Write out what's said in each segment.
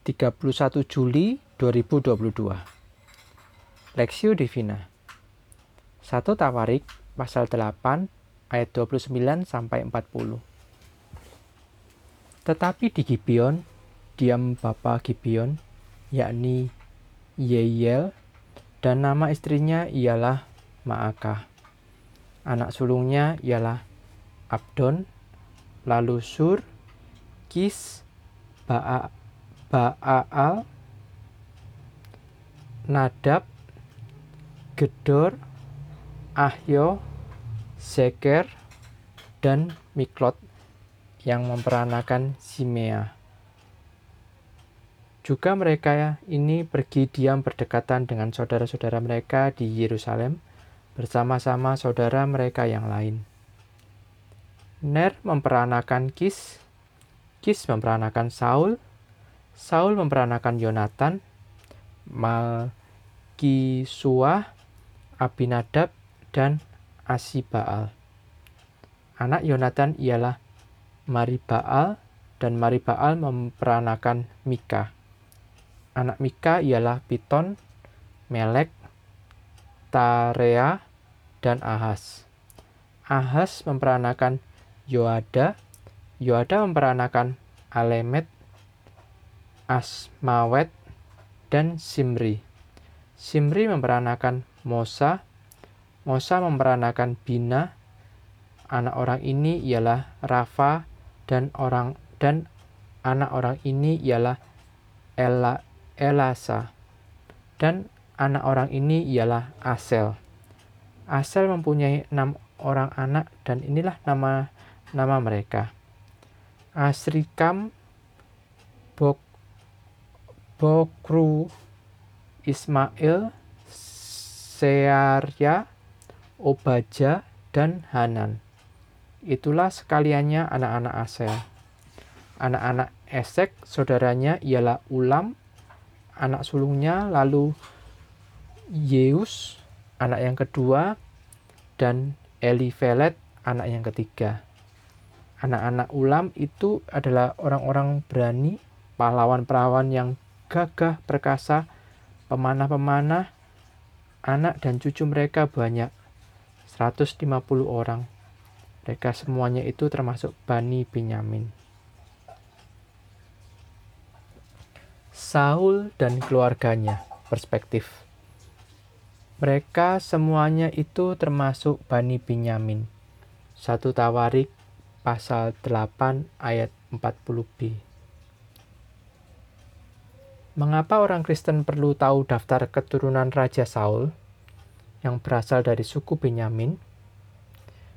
31 Juli 2022 Lexio Divina. 1 Tawarik pasal 8 ayat 29 sampai 40 Tetapi di Gibeon diam bapa Gibeon yakni Yeyel dan nama istrinya ialah Maakah. Anak sulungnya ialah Abdon lalu Sur Kis Ba'a Ba'al, Nadab, Gedor, Ahyo, Zeker, dan Miklot yang memperanakan Simea. Juga mereka ini pergi diam berdekatan dengan saudara-saudara mereka di Yerusalem bersama-sama saudara mereka yang lain. Ner memperanakan Kis, Kis memperanakan Saul, Saul memperanakan Yonatan, Malkisua, Abinadab, dan Asibaal. Anak Yonatan ialah Maribaal dan Maribaal memperanakan Mika. Anak Mika ialah Piton, Melek, Tarea, dan Ahas. Ahas memperanakan Yoada, Yoada memperanakan Alemet, Asmawet, dan Simri. Simri memperanakan Mosa, Mosa memperanakan Bina. Anak orang ini ialah Rafa dan orang dan anak orang ini ialah Ela, Elasa. Dan anak orang ini ialah Asel. Asel mempunyai enam orang anak dan inilah nama nama mereka. Asrikam, Bok Bokru, Ismail, Searya, Obaja, dan Hanan. Itulah sekaliannya anak-anak Asel. Anak-anak Esek, saudaranya ialah Ulam, anak sulungnya, lalu Yeus, anak yang kedua, dan Elifelet, anak yang ketiga. Anak-anak Ulam itu adalah orang-orang berani, pahlawan-pahlawan yang gagah perkasa, pemanah-pemanah, anak dan cucu mereka banyak, 150 orang. Mereka semuanya itu termasuk Bani Benyamin. Saul dan keluarganya, perspektif. Mereka semuanya itu termasuk Bani Benyamin. Satu Tawarik pasal 8 ayat 40b. Mengapa orang Kristen perlu tahu daftar keturunan Raja Saul yang berasal dari suku Benyamin?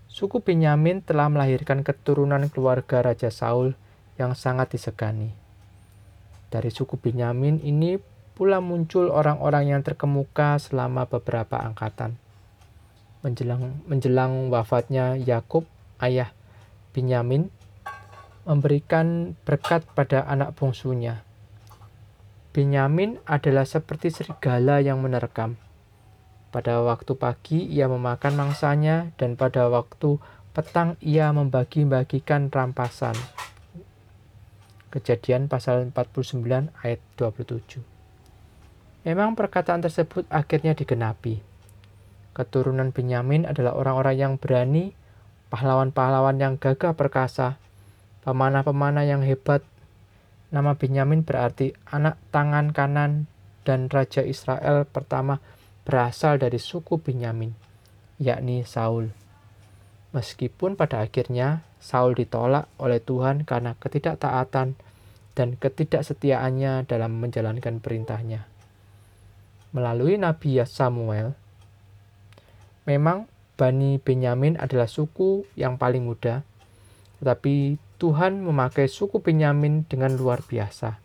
Suku Benyamin telah melahirkan keturunan keluarga Raja Saul yang sangat disegani. Dari suku Benyamin ini pula muncul orang-orang yang terkemuka selama beberapa angkatan. Menjelang, menjelang wafatnya Yakub, ayah Benyamin, memberikan berkat pada anak bungsunya, Benyamin adalah seperti serigala yang menerkam. Pada waktu pagi ia memakan mangsanya dan pada waktu petang ia membagi-bagikan rampasan. Kejadian pasal 49 ayat 27. Memang perkataan tersebut akhirnya digenapi. Keturunan Benyamin adalah orang-orang yang berani, pahlawan-pahlawan yang gagah perkasa, pemanah-pemanah yang hebat, Nama Benyamin berarti anak tangan kanan dan Raja Israel pertama berasal dari suku Benyamin, yakni Saul. Meskipun pada akhirnya Saul ditolak oleh Tuhan karena ketidaktaatan dan ketidaksetiaannya dalam menjalankan perintahnya. Melalui Nabi Samuel, memang Bani Benyamin adalah suku yang paling muda, tetapi Tuhan memakai suku Benyamin dengan luar biasa.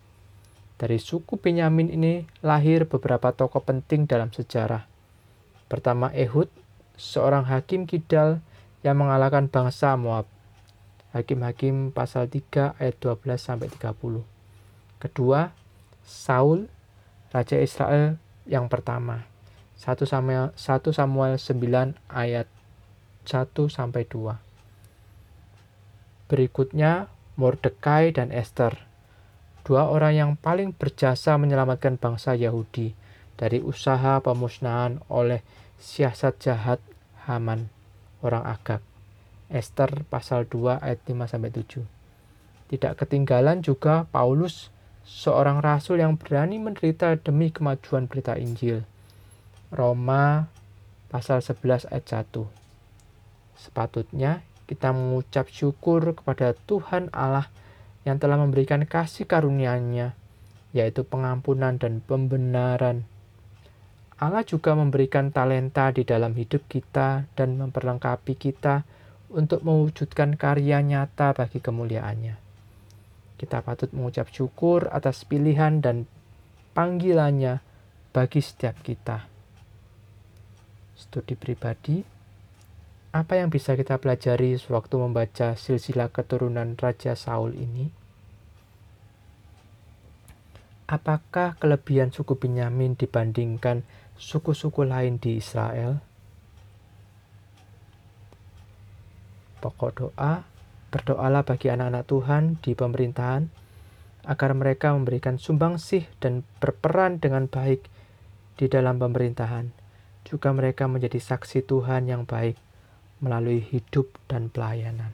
Dari suku Benyamin ini lahir beberapa tokoh penting dalam sejarah. Pertama Ehud, seorang hakim kidal yang mengalahkan bangsa Moab. Hakim-hakim pasal 3 ayat 12 sampai 30. Kedua, Saul, raja Israel yang pertama. 1 Samuel 1 Samuel 9 ayat 1 sampai 2. Berikutnya Mordekai dan Esther. 2 dua orang yang paling berjasa menyelamatkan bangsa Yahudi dari usaha pemusnahan oleh siasat jahat Haman, orang Agag. Esther pasal 2 ayat 5 sampai 7. Tidak ketinggalan juga Paulus, seorang rasul yang berani menderita demi kemajuan berita Injil. Roma pasal 11 ayat 1. Sepatutnya kita mengucap syukur kepada Tuhan Allah yang telah memberikan kasih karunia-Nya, yaitu pengampunan dan pembenaran. Allah juga memberikan talenta di dalam hidup kita dan memperlengkapi kita untuk mewujudkan karya nyata bagi kemuliaannya. Kita patut mengucap syukur atas pilihan dan panggilannya bagi setiap kita. Studi pribadi, apa yang bisa kita pelajari sewaktu membaca silsilah keturunan Raja Saul ini? Apakah kelebihan suku Benyamin dibandingkan suku-suku lain di Israel? Pokok doa, berdoalah bagi anak-anak Tuhan di pemerintahan agar mereka memberikan sumbangsih dan berperan dengan baik di dalam pemerintahan. Juga mereka menjadi saksi Tuhan yang baik melalui hidup dan pelayanan.